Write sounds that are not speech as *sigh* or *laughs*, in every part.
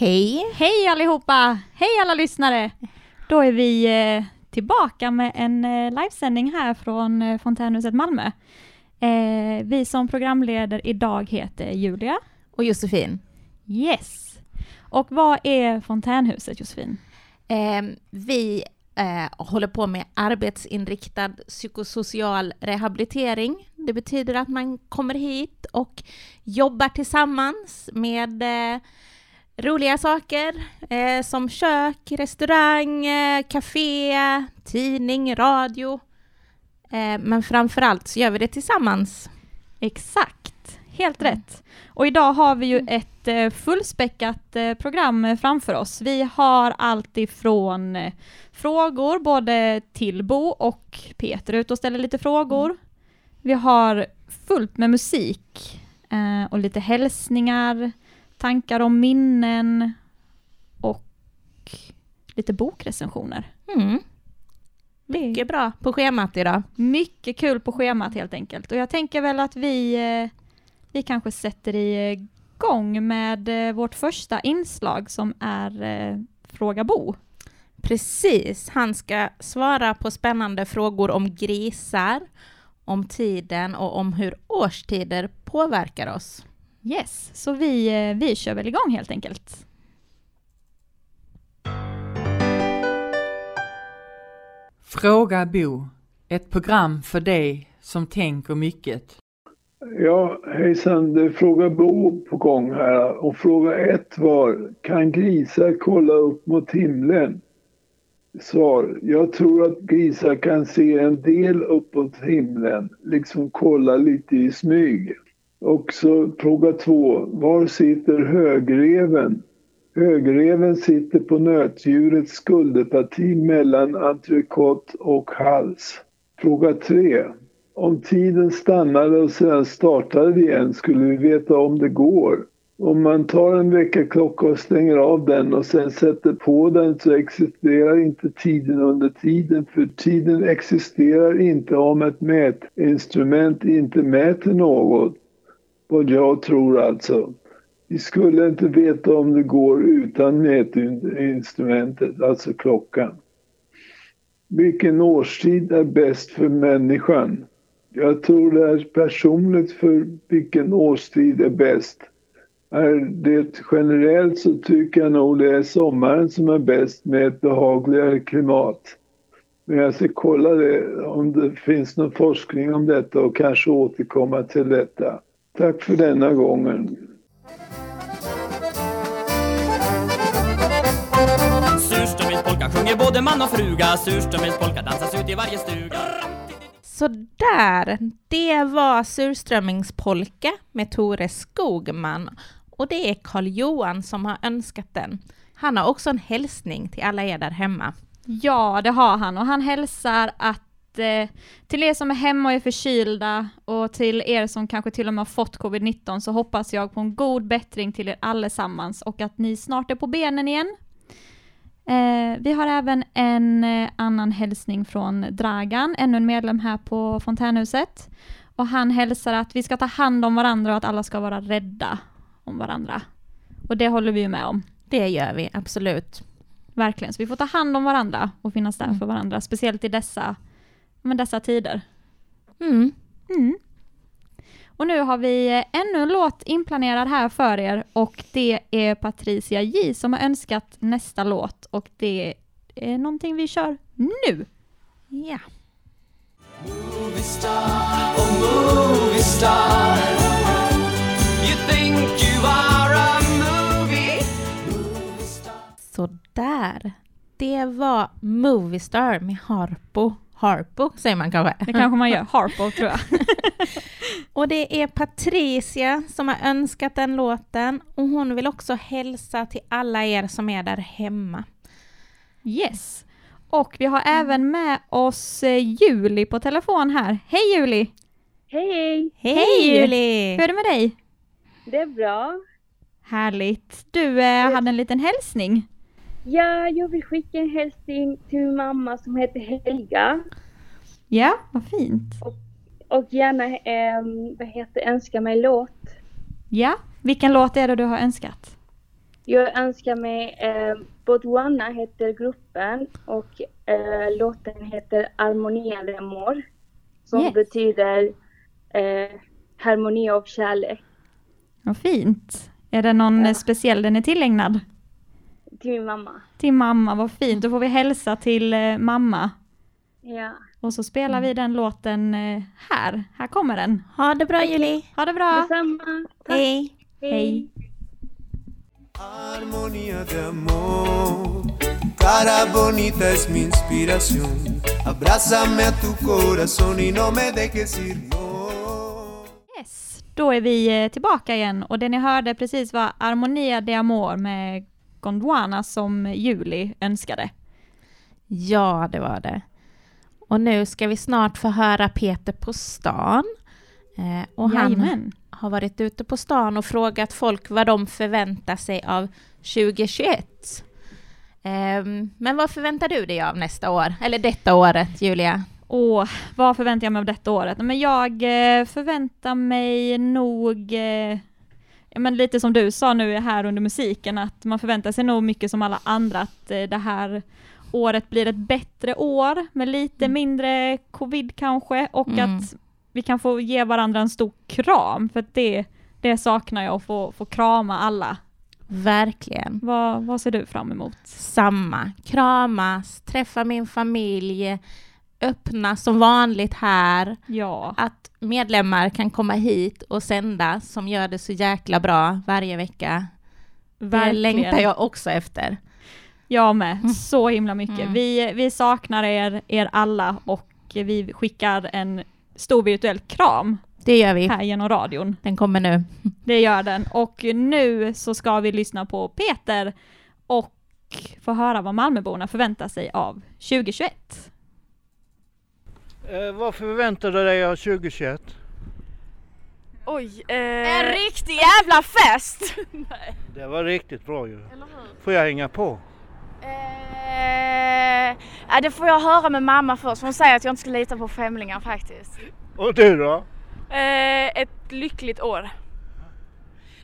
Hej! Hej! Allihopa! Hej alla lyssnare! Då är vi eh, tillbaka med en eh, livesändning här från eh, Fontänhuset Malmö. Eh, vi som programleder idag heter Julia. Och Josefin. Yes! Och vad är Fontänhuset Josefin? Eh, vi håller på med arbetsinriktad psykosocial rehabilitering. Det betyder att man kommer hit och jobbar tillsammans med roliga saker eh, som kök, restaurang, eh, café, tidning, radio. Eh, men framför allt så gör vi det tillsammans. Exakt, helt rätt. Och idag har vi ju ett eh, fullspäckat eh, program eh, framför oss. Vi har allt ifrån eh, frågor både till Bo och Peter ute och ställer lite frågor. Vi har fullt med musik och lite hälsningar, tankar om minnen och lite bokrecensioner. Mm. Mycket bra på schemat idag. mycket kul på schemat helt enkelt. Och jag tänker väl att vi, eh, vi kanske sätter igång med eh, vårt första inslag som är eh, Fråga Bo. Precis, han ska svara på spännande frågor om grisar, om tiden och om hur årstider påverkar oss. Yes, så vi, eh, vi kör väl igång helt enkelt. Fråga Bo. Ett program för dig som tänker mycket. Ja, hejsan, det är fråga Bo på gång här. Och fråga ett var, kan grisar kolla upp mot himlen? Svar, jag tror att grisar kan se en del uppåt himlen, liksom kolla lite i smyg. Och så fråga två, var sitter högreven? Högreven sitter på nötdjurets skulderparti mellan entrecote och hals. Fråga tre. Om tiden stannade och sedan startade igen skulle vi veta om det går. Om man tar en väckarklocka och stänger av den och sen sätter på den så existerar inte tiden under tiden för tiden existerar inte om ett mätinstrument inte mäter något. Vad jag tror alltså. Vi skulle inte veta om det går utan mätinstrumentet, alltså klockan. Vilken årstid är bäst för människan? Jag tror det är personligt för vilken årstid är bäst. Är det generellt så tycker jag nog det är sommaren som är bäst med ett behagligare klimat. Men jag ska kolla det, om det finns någon forskning om detta och kanske återkomma till detta. Tack för denna gången. Surströmmingspolka sjunger både man och fruga Surströmmingspolka dansas ut i varje stuga Så där, det var Surströmmingspolka med Tore Skogman. Och det är Karl Johan som har önskat den. Han har också en hälsning till alla er där hemma. Ja, det har han och han hälsar att eh, till er som är hemma och är förkylda och till er som kanske till och med har fått covid-19 så hoppas jag på en god bättring till er allesammans och att ni snart är på benen igen. Eh, vi har även en eh, annan hälsning från Dragan, ännu en medlem här på Fontänhuset. Och han hälsar att vi ska ta hand om varandra och att alla ska vara rädda om varandra. Och det håller vi ju med om. Det gör vi, absolut. Verkligen, så vi får ta hand om varandra och finnas där Mm. för varandra, speciellt i dessa, men dessa tider. Mm. Mm. Och nu har vi ännu en låt inplanerad här för er och det är Patricia J som har önskat nästa låt och det är någonting vi kör nu. Ja. Oh movie star You think you are a movie Movie star Så där. Det var Moviestar med Harpo. Harpo säger man kanske. Det kanske man gör, Harpo tror jag. *laughs* Och det är Patricia som har önskat den låten och hon vill också hälsa till alla er som är där hemma. Yes. Och vi har även med oss eh, Juli på telefon här. Hej Juli! Hej, hej! Hej, Hej! Juli! Hur är det med dig? Det är bra. Härligt. Du eh, hade en liten hälsning. Ja, jag vill skicka en hälsning till min mamma som heter Helga. Ja, vad fint. Och gärna, eh, vad heter önska mig låt. Ja, vilken låt är det du har önskat? Jag önskar mig eh, Botswana heter gruppen och eh, låten heter Harmonia de Amor. Som Yes. betyder eh, harmoni av kärlek Vad fint. Är det någon eh, speciell den är tillägnad? Till min mamma. Till mamma, vad fint. Då får vi hälsa till eh, mamma. Ja. Och så spelar vi den låten eh, här. Här kommer den. Ha det bra Julie. Ha det bra. Detsamma. Tack. Hej. Hej. Armonía de amor, cara bonita es mi inspiración. Abrázame a tu corazón y no me dejes ir, no. Yes, då är vi eh, tillbaka igen och det ni hörde precis var Harmonia de Amor med Gondwana som Juli önskade. Ja, det var det. Och nu ska vi snart få höra Peter på stan. Eh, och han har varit ute på stan och frågat folk vad de förväntar sig av 2021. Ehm, men vad förväntar du dig av nästa år? Eller detta året, Julia? Och vad förväntar jag mig av detta året? Men jag eh, förväntar mig nog, eh, men lite som du sa nu här under musiken, att man förväntar sig nog mycket som alla andra, att eh, det här året blir ett bättre år med lite mindre covid kanske och Mm. att vi kan få ge varandra en stor kram, för det, det saknar jag, att få, få krama alla. Verkligen. Vad, vad ser du fram emot? Samma. Kramas, träffa min familj, öppna som vanligt här. Ja, Att medlemmar kan komma hit och sända som gör det så jäkla bra varje vecka. Det verkligen. längtar jag också efter. Jag med, så himla mycket. Mm. Vi, vi saknar er, er alla och vi skickar en stor virtuell kram Det gör vi. här genom radion. Den kommer nu. *laughs* Det gör den. Och nu så ska vi lyssna på Peter och få höra vad Malmöborna förväntar sig av 2021. Eh, vad förväntar du dig av 2021? Oj, eh... En riktig jävla fest! *laughs* Det var riktigt bra ju. Får jag hänga på? eh... ja, det får jag höra med mamma först. Hon säger att jag inte ska lita på främlingar faktiskt. Och du då? Eh, ett lyckligt år.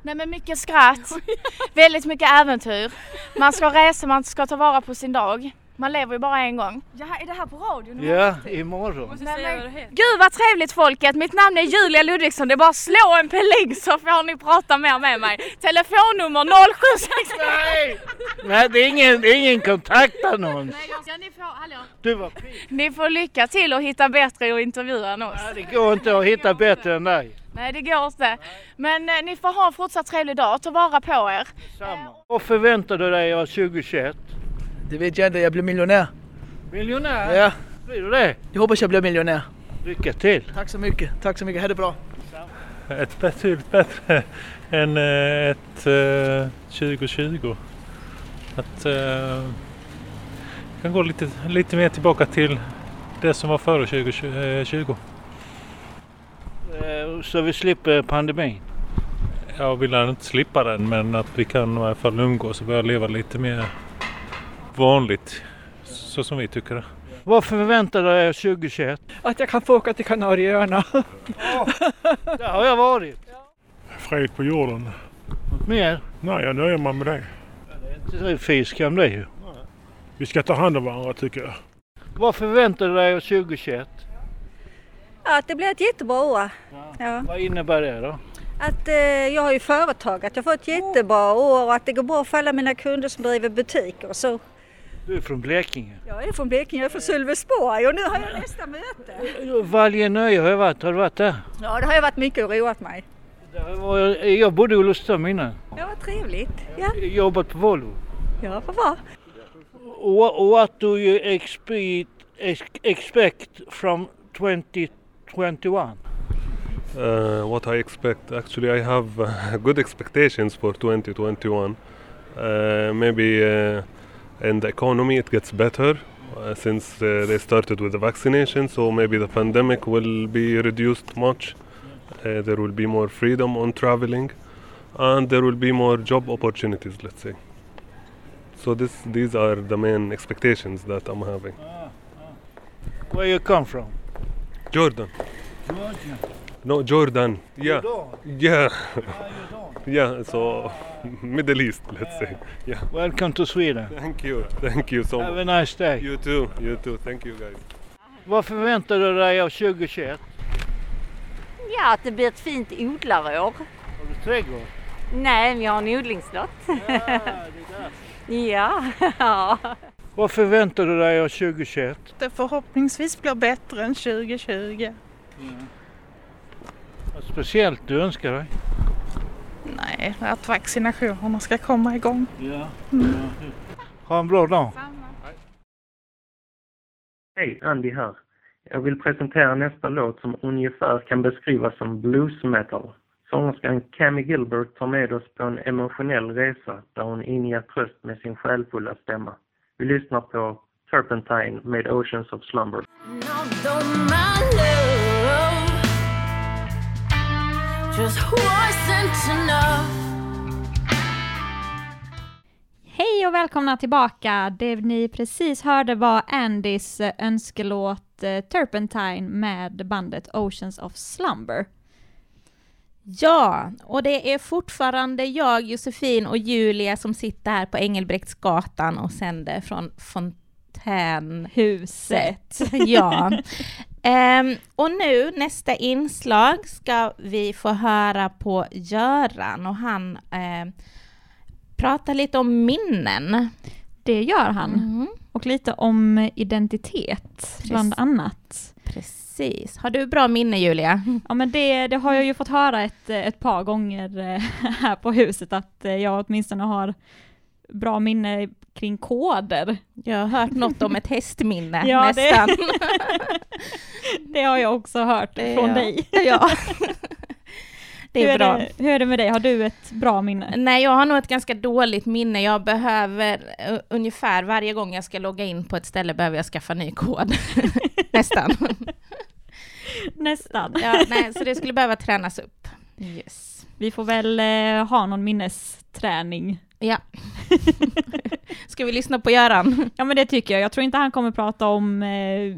Nej men mycket skratt, *laughs* väldigt mycket äventyr. Man ska resa, man ska ta vara på sin dag. Man lever ju bara en gång. Ja, är det här på radion? Ja, imorgon. Nej, men, gud vad trevligt folket! Mitt namn är Julia Ludvigsson. Det är bara att slå en peling så får ni prata mer med mig. Telefonnummer 076... Nej! Nej, det är ingen, det är ingen kontaktannons. Ja, ni, får, hallå. Du var pigg. ni får lycka till och hitta bättre och intervjua än oss. Nej, Det går inte att hitta bättre än dig. Nej det går inte. Men eh, ni får ha en fortsatt trevlig dag. Ta vara på er. Samma. Vad förväntar du dig av 2021? Det vet jag inte, jag blir miljonär. Miljonär? Ja, Blir du det? jag hoppas jag blir miljonär. Lycka till! Tack så mycket, tack så mycket, ha det bra. Ett betydligt bättre *laughs* än eh, ett eh, 2020. Att eh, kan gå lite, lite mer tillbaka till det som var före 2020. Eh, Så vi slipper pandemin. Jag vill inte slippa den men att vi kan i alla fall umgås och börja leva lite mer vanligt. Så som vi tycker det. Vad förväntar du dig av 2021? Att jag kan få åka till Kanarieöarna. Där har jag varit. Fred på jorden. Något mer? Nej, jag nöjer mig med det. Det är fisk kan det ju. Vi ska ta hand om varandra tycker jag. Vad förväntar du dig av 2021? Att det blir ett jättebra år. Ja. Vad innebär det då? Att, eh, jag har ju företag, att jag får ett jättebra år och att det går bra för alla mina kunder som driver butiker. Så Du är från Blekinge. jag är från Blekinge, jag är från Sölvesborg och nu har jag nästa möte. Valjenöje har jag varit. Har du varit där? Ja, det har jag varit mycket och roat mig. Var jag, bodde i Olofström innan. Ja, vad trevligt. Ja, Jag jobbat på Volvo. ja vad bra. What, what do you expect, ex- expect from 2021? Uh, what I expect, actually, I have uh, *laughs* good expectations for 2021. Uh, maybe uh, in the economy it gets better uh, since uh, they started with the vaccination, so maybe the pandemic will be reduced much. Uh, there will be more freedom on traveling, and there will be more job opportunities. Let's say. So this, these are the main expectations that I'm having. Where you come from? Jordan. Georgia. No, Jordan. Yeah. Yeah. *laughs* yeah, so *laughs* Middle East, let's say. Yeah. Welcome to Sweden. Thank you. Thank you so much. Have a nice day. You too. You too. Thank you guys. Vad förväntar du dig av 2021? Ja, att det blir ett fint odlarår. Har du trädgård? Nej, men jag har en odlingslott. Ja, *laughs* ja. Vad förväntar du dig av 2021? Det förhoppningsvis blir bättre än 2020. Vad speciellt du önskar dig? Nej, att vaccinationerna ska komma igång. Ja. Mm. Ha en bra dag. Hej, Andy här. Jag vill presentera nästa låt som ungefär kan beskrivas som blues metal. Sångerskan Cammy Gilbert tar med oss på en emotionell resa där hon inger tröst med sin själfulla stämma. Vi lyssnar på Turpentine med Oceans of Slumber. Just wasn't enough. Hej och välkomna tillbaka! Det ni precis hörde var Andys eh, önskelåt eh, Turpentine med bandet Oceans of Slumber. Ja, och det är fortfarande jag, Josefin och Julia som sitter här på Engelbrektsgatan och sänder från Fontänhuset. *laughs* ja. Ehm, och nu, nästa inslag, ska vi få höra på Göran och han eh, pratar lite om minnen. Det gör han. Mm. Och lite om identitet, bland annat. Precis. Har du bra minne, Julia? Ja, men det, det har jag ju fått höra ett, ett par gånger eh, här på huset, att eh, jag åtminstone har bra minne kring koder. Jag har hört något om ett hästminne, *laughs* Ja, nästan. Det, *laughs* det har jag också hört från *laughs* Ja. dig. Ja. Det är hur, bra. det, hur är det med dig? Har du ett bra minne? Nej, jag har nog ett ganska dåligt minne. Jag behöver uh, ungefär varje gång jag ska logga in på ett ställe behöver jag skaffa ny kod. Nästan. Nästan. Ja, nej, så det skulle behöva tränas upp. Yes. Vi får väl eh, ha någon minnesträning. Ja. Ska vi lyssna på Göran? Ja men det tycker jag. Jag tror inte han kommer prata om eh,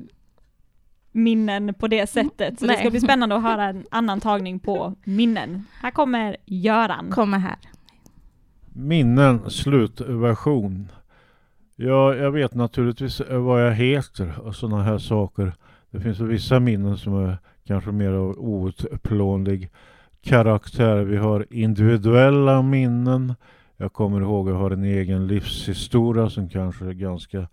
minnen på det sättet. Så det Nej. ska bli spännande att höra en annan tagning på minnen. Här kommer Göran. Kommer här. Minnen slutversion. Ja, jag vet naturligtvis vad jag heter och sådana här saker. Det finns väl vissa minnen som är kanske mer av outplånlig karaktär. Vi har individuella minnen. Jag kommer ihåg att jag har en egen livshistoria som kanske är ganska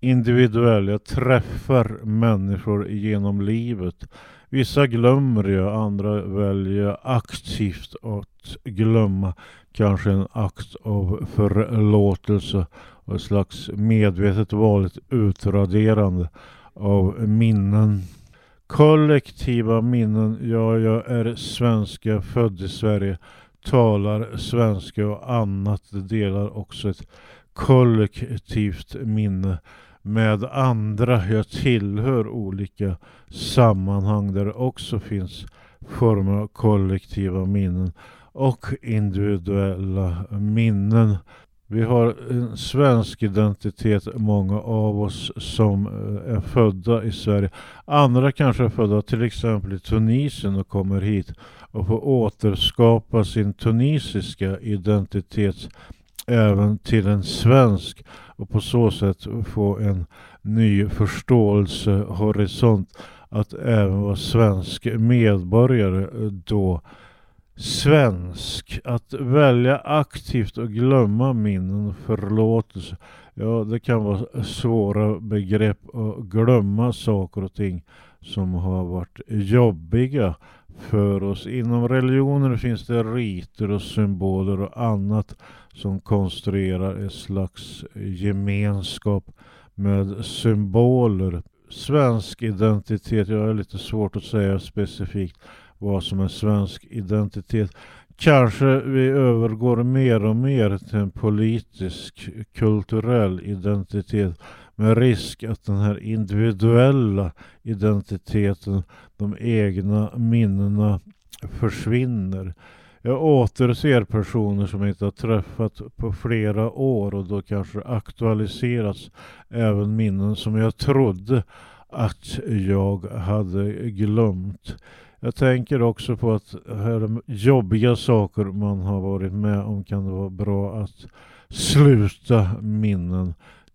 individuell. Jag träffar människor genom livet. Vissa glömmer jag, andra väljer jag aktivt att glömma. Kanske en akt av förlåtelse och ett slags medvetet vanligt utraderande av minnen. Kollektiva minnen, ja, jag är svenska, född i Sverige, talar svenska och annat delar också ett kollektivt minne med andra. Jag tillhör olika sammanhang där det också finns former av kollektiva minnen och individuella minnen. Vi har en svensk identitet, många av oss som eh, är födda i Sverige. Andra kanske är födda till exempel i Tunisien och kommer hit och får återskapa sin tunisiska identitet även till en svensk och på så sätt få en ny förståelsehorisont att även vara svensk medborgare då svensk. Att välja aktivt och glömma minnen och förlåtelse. Ja, det kan vara svåra begrepp att glömma saker och ting som har varit jobbiga för oss. Inom religioner finns det riter och symboler och annat som konstruerar ett slags gemenskap med symboler. Svensk identitet, jag är lite svårt att säga specifikt vad som är svensk identitet. Kanske vi övergår mer och mer till en politisk, kulturell identitet med risk att den här individuella identiteten, de egna minnena försvinner. Jag återser personer som jag inte har träffat på flera år och då kanske aktualiseras även minnen som jag trodde att jag hade glömt. Jag tänker också på att här jobbiga saker man har varit med om kan det vara bra att sluta minnen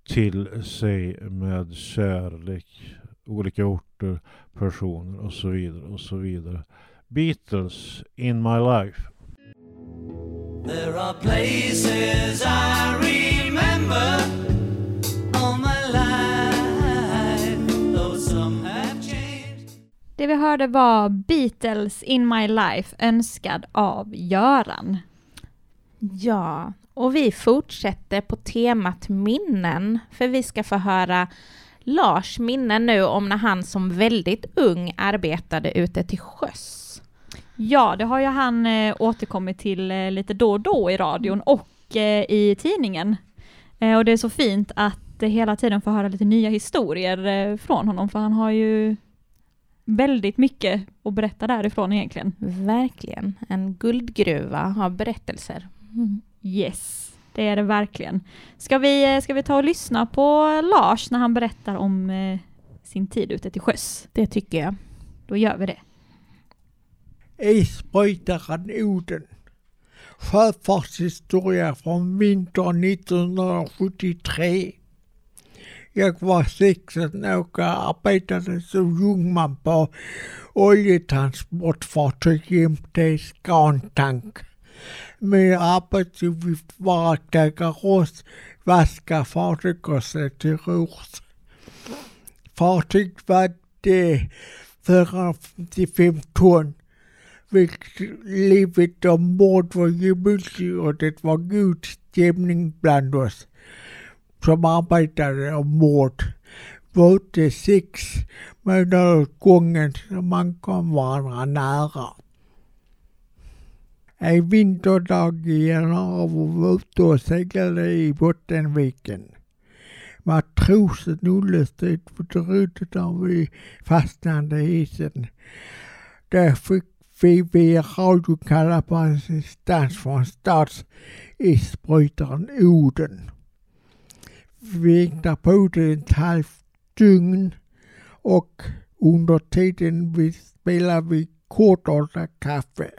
till sig med kärlek, olika orter, personer och så vidare och så vidare. Beatles, In My Life. There are places I remember Det vi hörde var Beatles In My Life önskad av Göran. Ja, och vi fortsätter på temat minnen, för vi ska få höra Lars minnen nu om när han som väldigt ung arbetade ute till sjöss. Ja, det har ju han eh, återkommit till eh, lite då och då i radion och eh, i tidningen. Eh, och det är så fint att hela tiden få höra lite nya historier eh, från honom, för han har ju väldigt mycket att berätta därifrån egentligen. Verkligen, en guldgruva av berättelser. Mm. Yes, det är det verkligen. Ska vi, eh, ska vi ta och lyssna på Lars när han berättar om eh, sin tid ute till sjöss? Det tycker jag. Då gör vi det. Isbrytaren Oden. Sjöfartshistoria från vintern 1973. Jag var sex år och arbetade som jungman på oljetransportfartyg jämte Scantank. Min arbetsuppgift var att lägga rost, vaska fartyg och se till rors. Fartyget vägde 455 ton vilket livet ombord var gemytligt och det var god stämning bland oss som arbetade ombord. Både sex månader åt gången så man kom varandra nära. En vinterdag i januari var vi ute och seglade i Bottenviken. Matrosen Olle stod på rodret och vi fastnade i isen. Där fick vi via radio kalla på assistans från statsisbrytaren Oden. Vi på det ett halvt dygn och under tiden vi spelar vi kortordnat kaffe.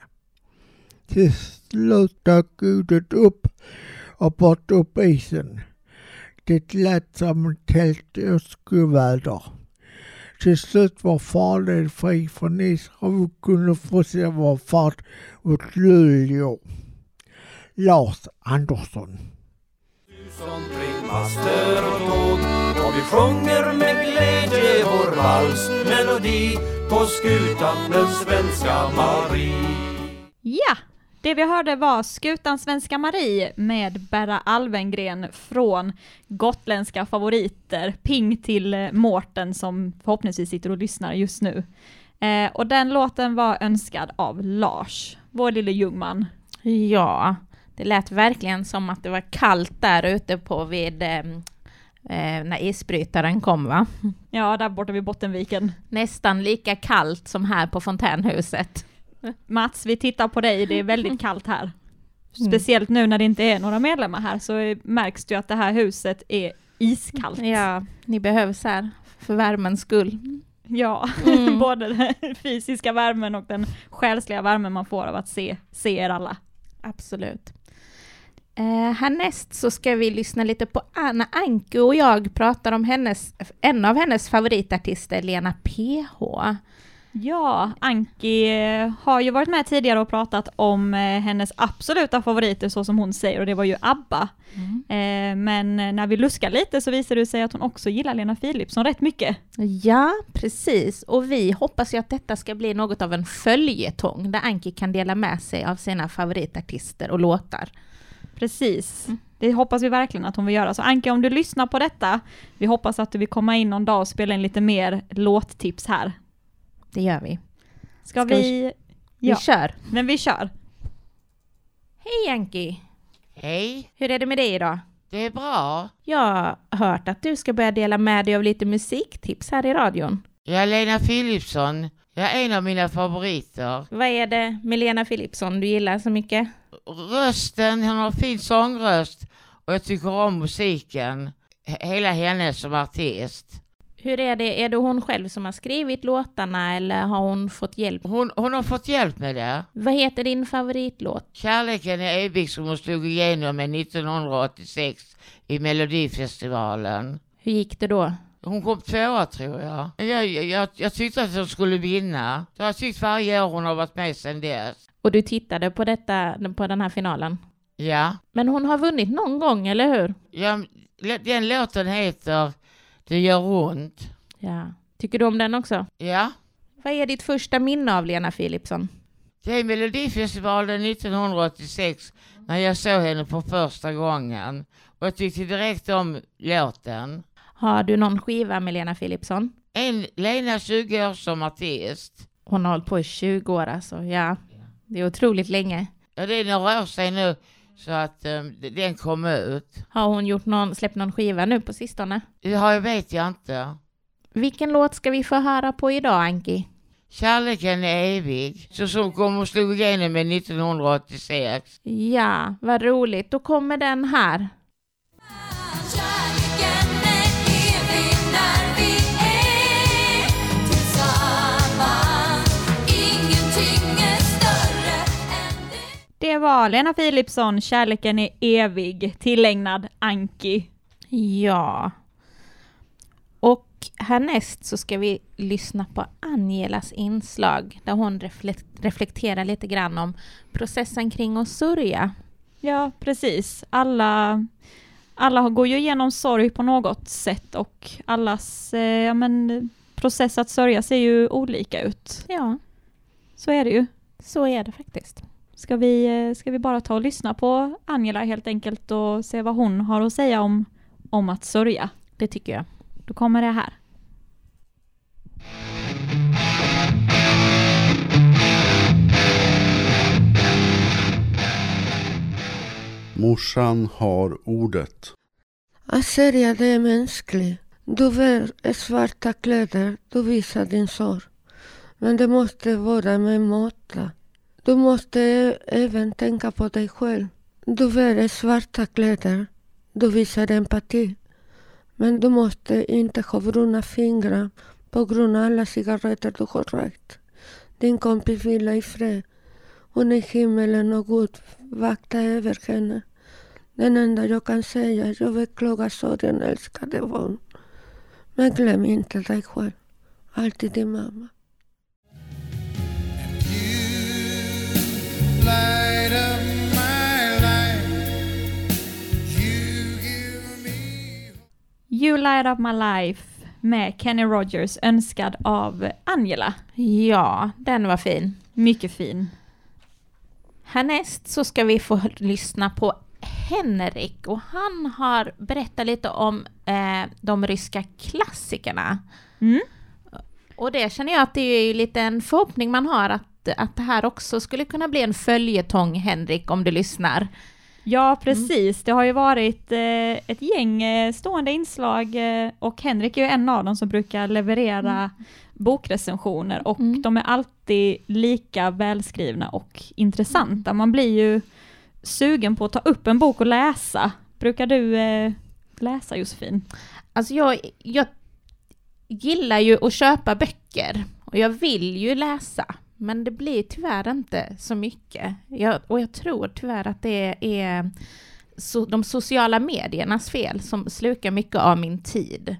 Till slut dök Oden upp och bort upp isen. Det lät som ett helt åskoväder. Till slut var farleden fri från is och vi kunde fortsätta vår fart mot Luleå. Lars Andersson. Master och tåg och vi sjunger med glädje vår valsmelodi på skutan den svenska Marie. Ja, det vi hörde var Skutan Svenska Marie med Berra Alvengren från Gotländska favoriter, ping till Mårten som förhoppningsvis sitter och lyssnar just nu. Eh, och den låten var önskad av Lars, vår lille Ljungman. Ja, det lät verkligen som att det var kallt där ute på vid eh, eh, när isbrytaren kom va? Ja, där borta vid Bottenviken. Nästan lika kallt som här på fontänhuset. Mats, vi tittar på dig, det är väldigt kallt här. *laughs* Speciellt nu när det inte är några medlemmar här så märks det ju att det här huset är iskallt. Ja, ni behövs här för värmens skull. Ja, Mm. *laughs* både den fysiska värmen och den själsliga värmen man får av att se, se er alla. Absolut. Eh, härnäst så ska vi lyssna lite på Anna Anke och jag pratar om hennes, en av hennes favoritartister, Lena PH. Ja, Anki eh, har ju varit med tidigare och pratat om eh, hennes absoluta favoriter så som hon säger och det var ju ABBA. Eh, men när vi luskar lite så visar det sig att hon också gillar Lena Philipsson rätt mycket. Ja, precis. Och vi hoppas ju att detta ska bli något av en följetong där Anki kan dela med sig av sina favoritartister och låtar. Precis. Det hoppas vi verkligen att hon vill göra. Så Anke, om du lyssnar på detta, vi hoppas att du vill komma in någon dag och spela in lite mer låttips här. Det gör vi. Ska, Ska vi... vi- Vi kör. Men vi kör. Hej Anki! Hej! Hur är det med dig idag? Det är bra. Jag har hört att du ska börja dela med dig av lite musiktips här i radion. Ja, Lena Philipsson. Ja, en av mina favoriter. Vad är det med Lena Philipsson du gillar så mycket? Rösten, hon har fin sångröst och jag tycker om musiken. Hela henne som artist. Hur är det, är det hon själv som har skrivit låtarna eller har hon fått hjälp? Hon, hon har fått hjälp med det. Vad heter din favoritlåt? Kärleken är evig som hon slog igenom med 1986 i Melodifestivalen. Hur gick det då? Hon kom tvåa tror jag. Jag, jag, jag, jag tyckte att hon skulle vinna. Det har jag tyckt varje år hon har varit med sedan dess. Och du tittade på, detta, på den här finalen? Ja. Men hon har vunnit någon gång, eller hur? ja den låten heter Det gör ont. Ja. Tycker du om den också? Ja. Vad är ditt första minne av Lena Philipsson? Det är Melodifestivalen 1986 när jag såg henne för första gången. Och jag tyckte direkt om låten. Har du någon skiva med Lena Philipsson? En, Lena 20 år som artist. Hon har hållit på i 20 år alltså, ja. Det är otroligt länge. Ja, det är några år sedan nu så att um, den kom ut. Har hon gjort någon, släppt någon skiva nu på sistone? Ja, jag vet jag inte. Vilken låt ska vi få höra på idag, Anki? Kärleken är evig, så som kom och slog igenom med 1986. Ja, vad roligt. Då kommer den här. Det var Lena Philipsson, Kärleken är evig, tillägnad Anki. Ja. Och härnäst så ska vi lyssna på Angelas inslag där hon reflekterar lite grann om processen kring att sörja. Ja, precis. Alla, alla går ju igenom sorg på något sätt och allas eh, ja, men, process att sörja ser ju olika ut. Ja. Så är det ju. Så är det faktiskt. Ska vi, eh, ska vi bara ta och lyssna på Angela helt enkelt och se vad hon har att säga om, om att sörja? Det tycker jag. Då kommer det här. Morsan har ordet. Att sörja det är mänskligt. Du bär svarta kläder, du visar din sorg. Men det måste vara med måtta. Du måste även tänka på dig själv. Du bär svarta kläder. Du visar empati. Men du måste inte ha bruna fingrar på grund av alla cigaretter du har rökt. Din kompis vila i fred. Hon är himmelen och Gud vakta över henne. Den enda jag kan säga, jag beklagar sorgen älskade barn. Men glöm inte dig själv. Alltid din mamma. You Light Up My Life med Kenny Rogers önskad av Angela. Ja, den var fin. Mycket fin. Härnäst så ska vi få lyssna på Henrik och han har berättat lite om eh, de ryska klassikerna. Mm. Och det känner jag att det är ju lite en förhoppning man har att, att det här också skulle kunna bli en följetong, Henrik, om du lyssnar. Ja, precis. Det har ju varit eh, ett gäng eh, stående inslag eh, och Henrik är ju en av dem som brukar leverera Mm. bokrecensioner och de är alltid lika välskrivna och intressanta. Man blir ju sugen på att ta upp en bok och läsa. Brukar du eh, läsa Josefin? Alltså jag, jag gillar ju att köpa böcker och jag vill ju läsa, men det blir tyvärr inte så mycket. Jag, och jag tror tyvärr att det är so, de sociala mediernas fel som slukar mycket av min tid.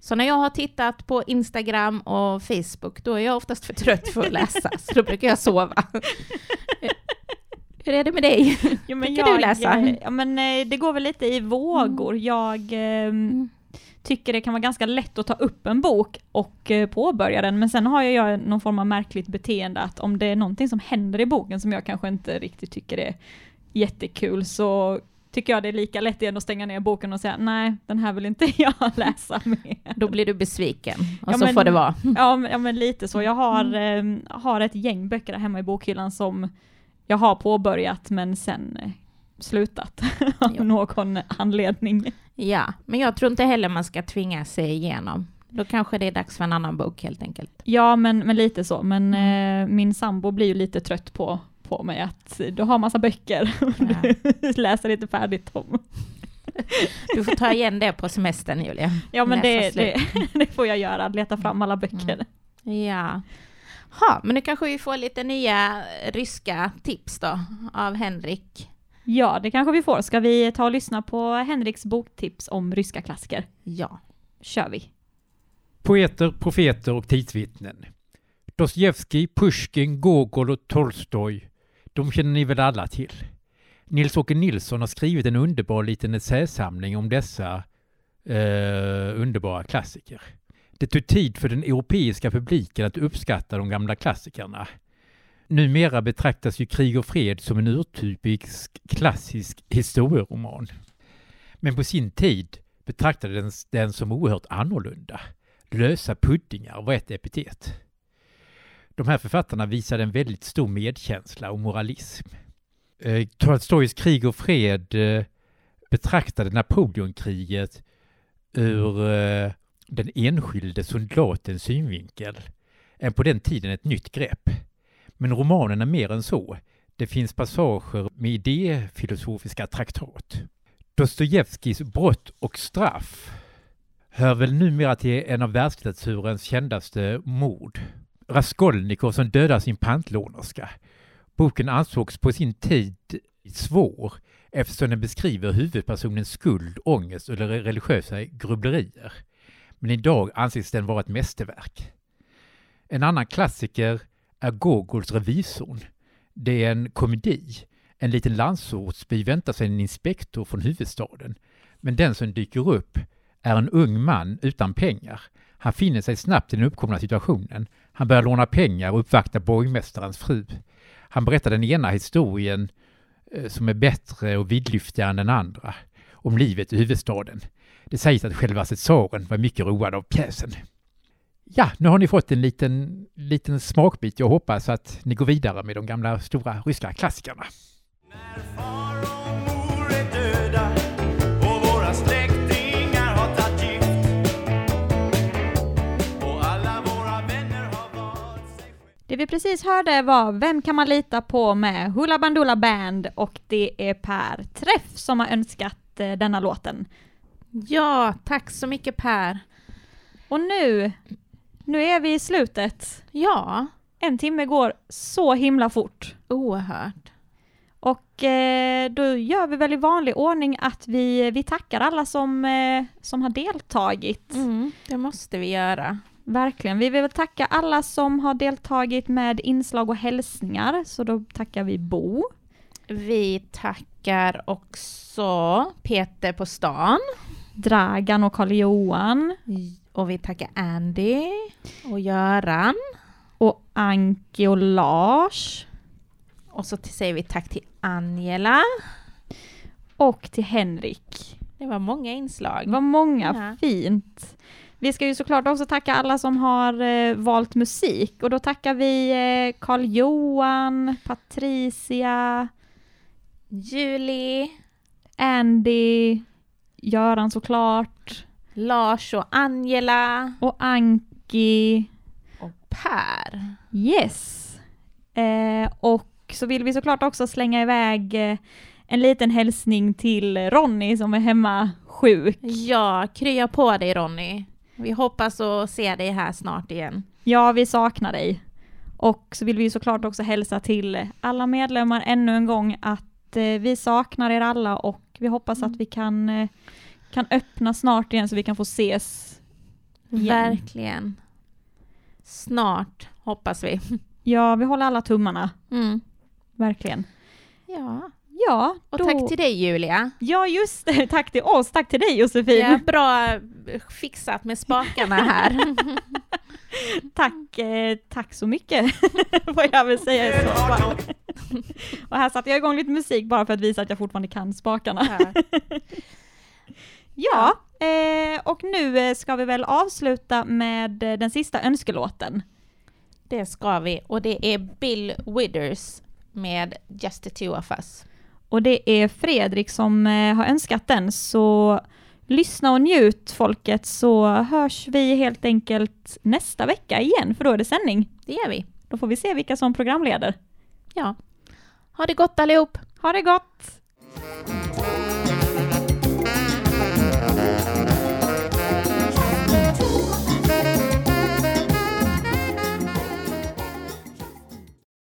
Så när jag har tittat på Instagram och Facebook, då är jag oftast för trött för att läsa, så då brukar jag sova. Hur är det med dig? Jo, men Brukar du jag, läsa? eh, Ja, men eh, det går väl lite i vågor. Jag eh, tycker det kan vara ganska lätt att ta upp en bok och eh, påbörja den, men sen har jag någon form av märkligt beteende att om det är någonting som händer i boken som jag kanske inte riktigt tycker är jättekul så tycker jag det är lika lätt igen att stänga ner boken och säga nej, den här vill inte *laughs* jag läsa mer. Då blir du besviken och Ja, så men- får det vara. Ja men, ja, men lite så. Jag har, eh, har ett gäng böcker hemma i bokhyllan som jag har påbörjat men sen eh, slutat *laughs* av någon anledning. Ja, men jag tror inte heller man ska tvinga sig igenom. Då kanske det är dags för en annan bok helt enkelt. Ja, men, men lite så. Men eh, min sambo blir ju lite trött på, på mig att du har massa böcker *laughs* och du läser inte färdigt dem. *laughs* Du får ta igen det på semestern Julia. Ja men det, det, det får jag göra, leta fram alla böcker. Ja. Ha, men nu kanske vi får lite nya ryska tips då av Henrik. Ja, det kanske vi får. Ska vi ta och lyssna på Henriks boktips om ryska klassiker? Ja. Kör vi. Poeter, profeter och tidsvittnen. Dostojevskij, Pushkin, Gogol och Tolstoj. De känner ni väl alla till? Nils-Åke Nilsson har skrivit en underbar liten essäsamling om dessa eh, underbara klassiker. Det tog tid för den europeiska publiken att uppskatta de gamla klassikerna. Numera betraktas ju Krig och fred som en urtypisk klassisk historieroman. Men på sin tid betraktades den som oerhört annorlunda. Lösa puddingar var ett epitet. De här författarna visade en väldigt stor medkänsla och moralism. Eh, Tolstojs Krig och fred eh, betraktade Napoleonkriget ur eh, den enskilde soldatens synvinkel. En på den tiden ett nytt grepp. Men romanen är mer än så. Det finns passager med idéfilosofiska traktat. Dostojevskijs Brott och straff hör väl numera till en av världslitteraturens kändaste mord. Raskolnikov som dödar sin pantlånerska. Boken ansågs på sin tid svår eftersom den beskriver huvudpersonens skuld, ångest eller religiösa grubblerier. Men idag anses den vara ett mästerverk. En annan klassiker är Gogols Revisorn. Det är en komedi. En liten landsortsby väntar sig en inspektor från huvudstaden. Men den som dyker upp är en ung man utan pengar. Han finner sig snabbt i den uppkomna situationen. Han börjar låna pengar och uppvakta borgmästarens fru. Han berättar den ena historien eh, som är bättre och vidlyftigare än den andra. Om livet i huvudstaden. Det sägs att själva tsaren var mycket road av pjäsen. Ja, nu har ni fått en liten, liten smakbit. Jag hoppas att ni går vidare med de gamla stora ryska klassikerna. Det vi precis hörde var Vem kan man lita på med Hoola Bandoola Band och det är Per Träff som har önskat eh, denna låten. Ja, tack så mycket Per. Och nu, nu är vi i slutet. Ja. En timme går så himla fort. Oerhört. Och eh, då gör vi väl i vanlig ordning att vi, vi tackar alla som, eh, som har deltagit. Mm, det måste vi göra. Verkligen. Vi vill tacka alla som har deltagit med inslag och hälsningar, så då tackar vi Bo. Vi tackar också Peter på stan. Dragan och Karl-Johan. Och vi tackar Andy och Göran. Och Anki och Lars. Och så säger vi tack till Angela. Och till Henrik. Det var många inslag. Det var många, Ja. fint. Vi ska ju såklart också tacka alla som har eh, valt musik och då tackar vi eh, Karl-Johan, Patricia, Julie, Andy, Göran såklart, Lars och Angela och Anki. och Per. Yes. Eh, och så vill vi såklart också slänga iväg eh, en liten hälsning till Ronny som är hemma sjuk. Ja, krya på dig Ronny. Vi hoppas att se dig här snart igen. Ja, vi saknar dig. Och så vill vi såklart också hälsa till alla medlemmar ännu en gång att eh, vi saknar er alla och vi hoppas att vi kan, eh, kan öppna snart igen så vi kan få ses igen. Verkligen. Snart, hoppas vi. Ja, vi håller alla tummarna. Mm. Verkligen. Ja. Ja, Och då... tack till dig Julia. Ja, just det. *laughs* Tack till oss. Tack till dig Josefin. Ja, bra fixat med spakarna här. *laughs* Tack, eh, tack så mycket, *laughs* får jag väl säga i så fall. Och här satte jag igång lite musik bara för att visa att jag fortfarande kan spakarna. Ja, eh, och nu eh, ska vi väl avsluta med eh, den sista önskelåten. Det ska vi. Och det är Bill Withers med Just the two of us. Och det är Fredrik som eh, har önskat den, så lyssna och njut folket så hörs vi helt enkelt nästa vecka igen, för då är det sändning. Det gör vi. Då får vi se vilka som programleder. Ja. Ha det gott allihop! Ha det gott!